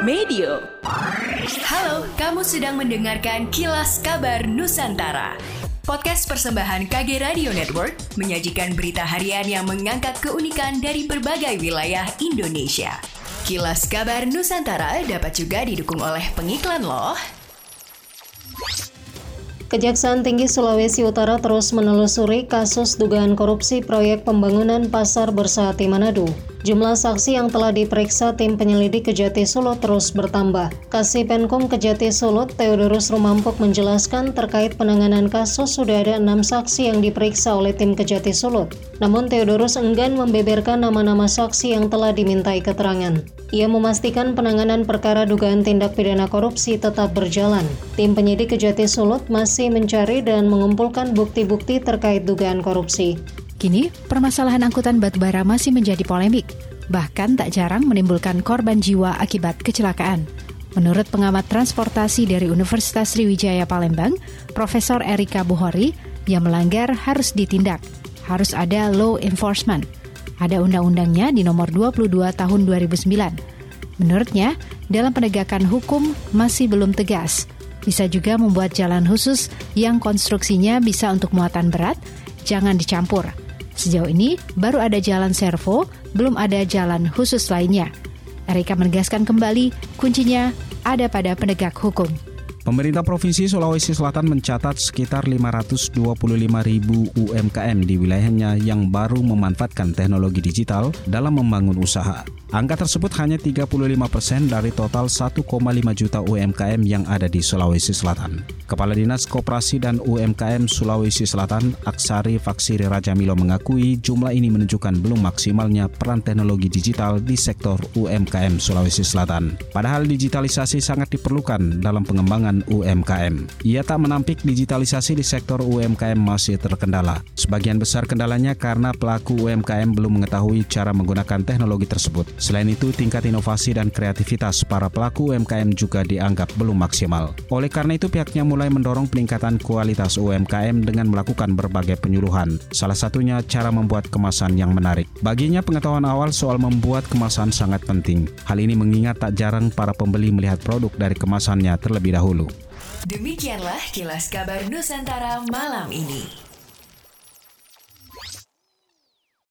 Medio. Halo, kamu sedang mendengarkan Kilas Kabar Nusantara. Podcast persembahan KG Radio Network menyajikan berita harian yang mengangkat keunikan dari berbagai wilayah Indonesia. Kilas Kabar Nusantara dapat juga didukung oleh pengiklan loh. Kejaksaan Tinggi Sulawesi Utara terus menelusuri kasus dugaan korupsi proyek pembangunan pasar Bersati Manado. Jumlah saksi yang telah diperiksa tim penyelidik Kejati Solo terus bertambah. Kasih Penkum Kejati Solo, Theodorus Rumampuk menjelaskan terkait penanganan kasus sudah ada enam saksi yang diperiksa oleh tim Kejati Solo. Namun Theodorus enggan membeberkan nama-nama saksi yang telah dimintai keterangan. Ia memastikan penanganan perkara dugaan tindak pidana korupsi tetap berjalan. Tim penyidik Kejati Sulut masih mencari dan mengumpulkan bukti-bukti terkait dugaan korupsi. Kini, permasalahan angkutan batubara masih menjadi polemik, bahkan tak jarang menimbulkan korban jiwa akibat kecelakaan. Menurut pengamat transportasi dari Universitas Sriwijaya Palembang, Profesor Erika Buhori, yang melanggar harus ditindak. Harus ada law enforcement – ada undang-undangnya di nomor 22 tahun 2009. Menurutnya, dalam penegakan hukum masih belum tegas. Bisa juga membuat jalan khusus yang konstruksinya bisa untuk muatan berat, jangan dicampur. Sejauh ini, baru ada jalan servo, belum ada jalan khusus lainnya. Erika menegaskan kembali, kuncinya ada pada penegak hukum. Pemerintah Provinsi Sulawesi Selatan mencatat sekitar 525 ribu UMKM di wilayahnya yang baru memanfaatkan teknologi digital dalam membangun usaha. Angka tersebut hanya 35 persen dari total 1,5 juta UMKM yang ada di Sulawesi Selatan. Kepala Dinas Koperasi dan UMKM Sulawesi Selatan, Aksari Faksiri Raja Milo mengakui jumlah ini menunjukkan belum maksimalnya peran teknologi digital di sektor UMKM Sulawesi Selatan. Padahal digitalisasi sangat diperlukan dalam pengembangan UMKM. Ia tak menampik digitalisasi di sektor UMKM masih terkendala. Sebagian besar kendalanya karena pelaku UMKM belum mengetahui cara menggunakan teknologi tersebut. Selain itu, tingkat inovasi dan kreativitas para pelaku UMKM juga dianggap belum maksimal. Oleh karena itu, pihaknya mulai mendorong peningkatan kualitas UMKM dengan melakukan berbagai penyuluhan. Salah satunya cara membuat kemasan yang menarik. Baginya, pengetahuan awal soal membuat kemasan sangat penting. Hal ini mengingat tak jarang para pembeli melihat produk dari kemasannya terlebih dahulu. Demikianlah kilas kabar Nusantara malam ini.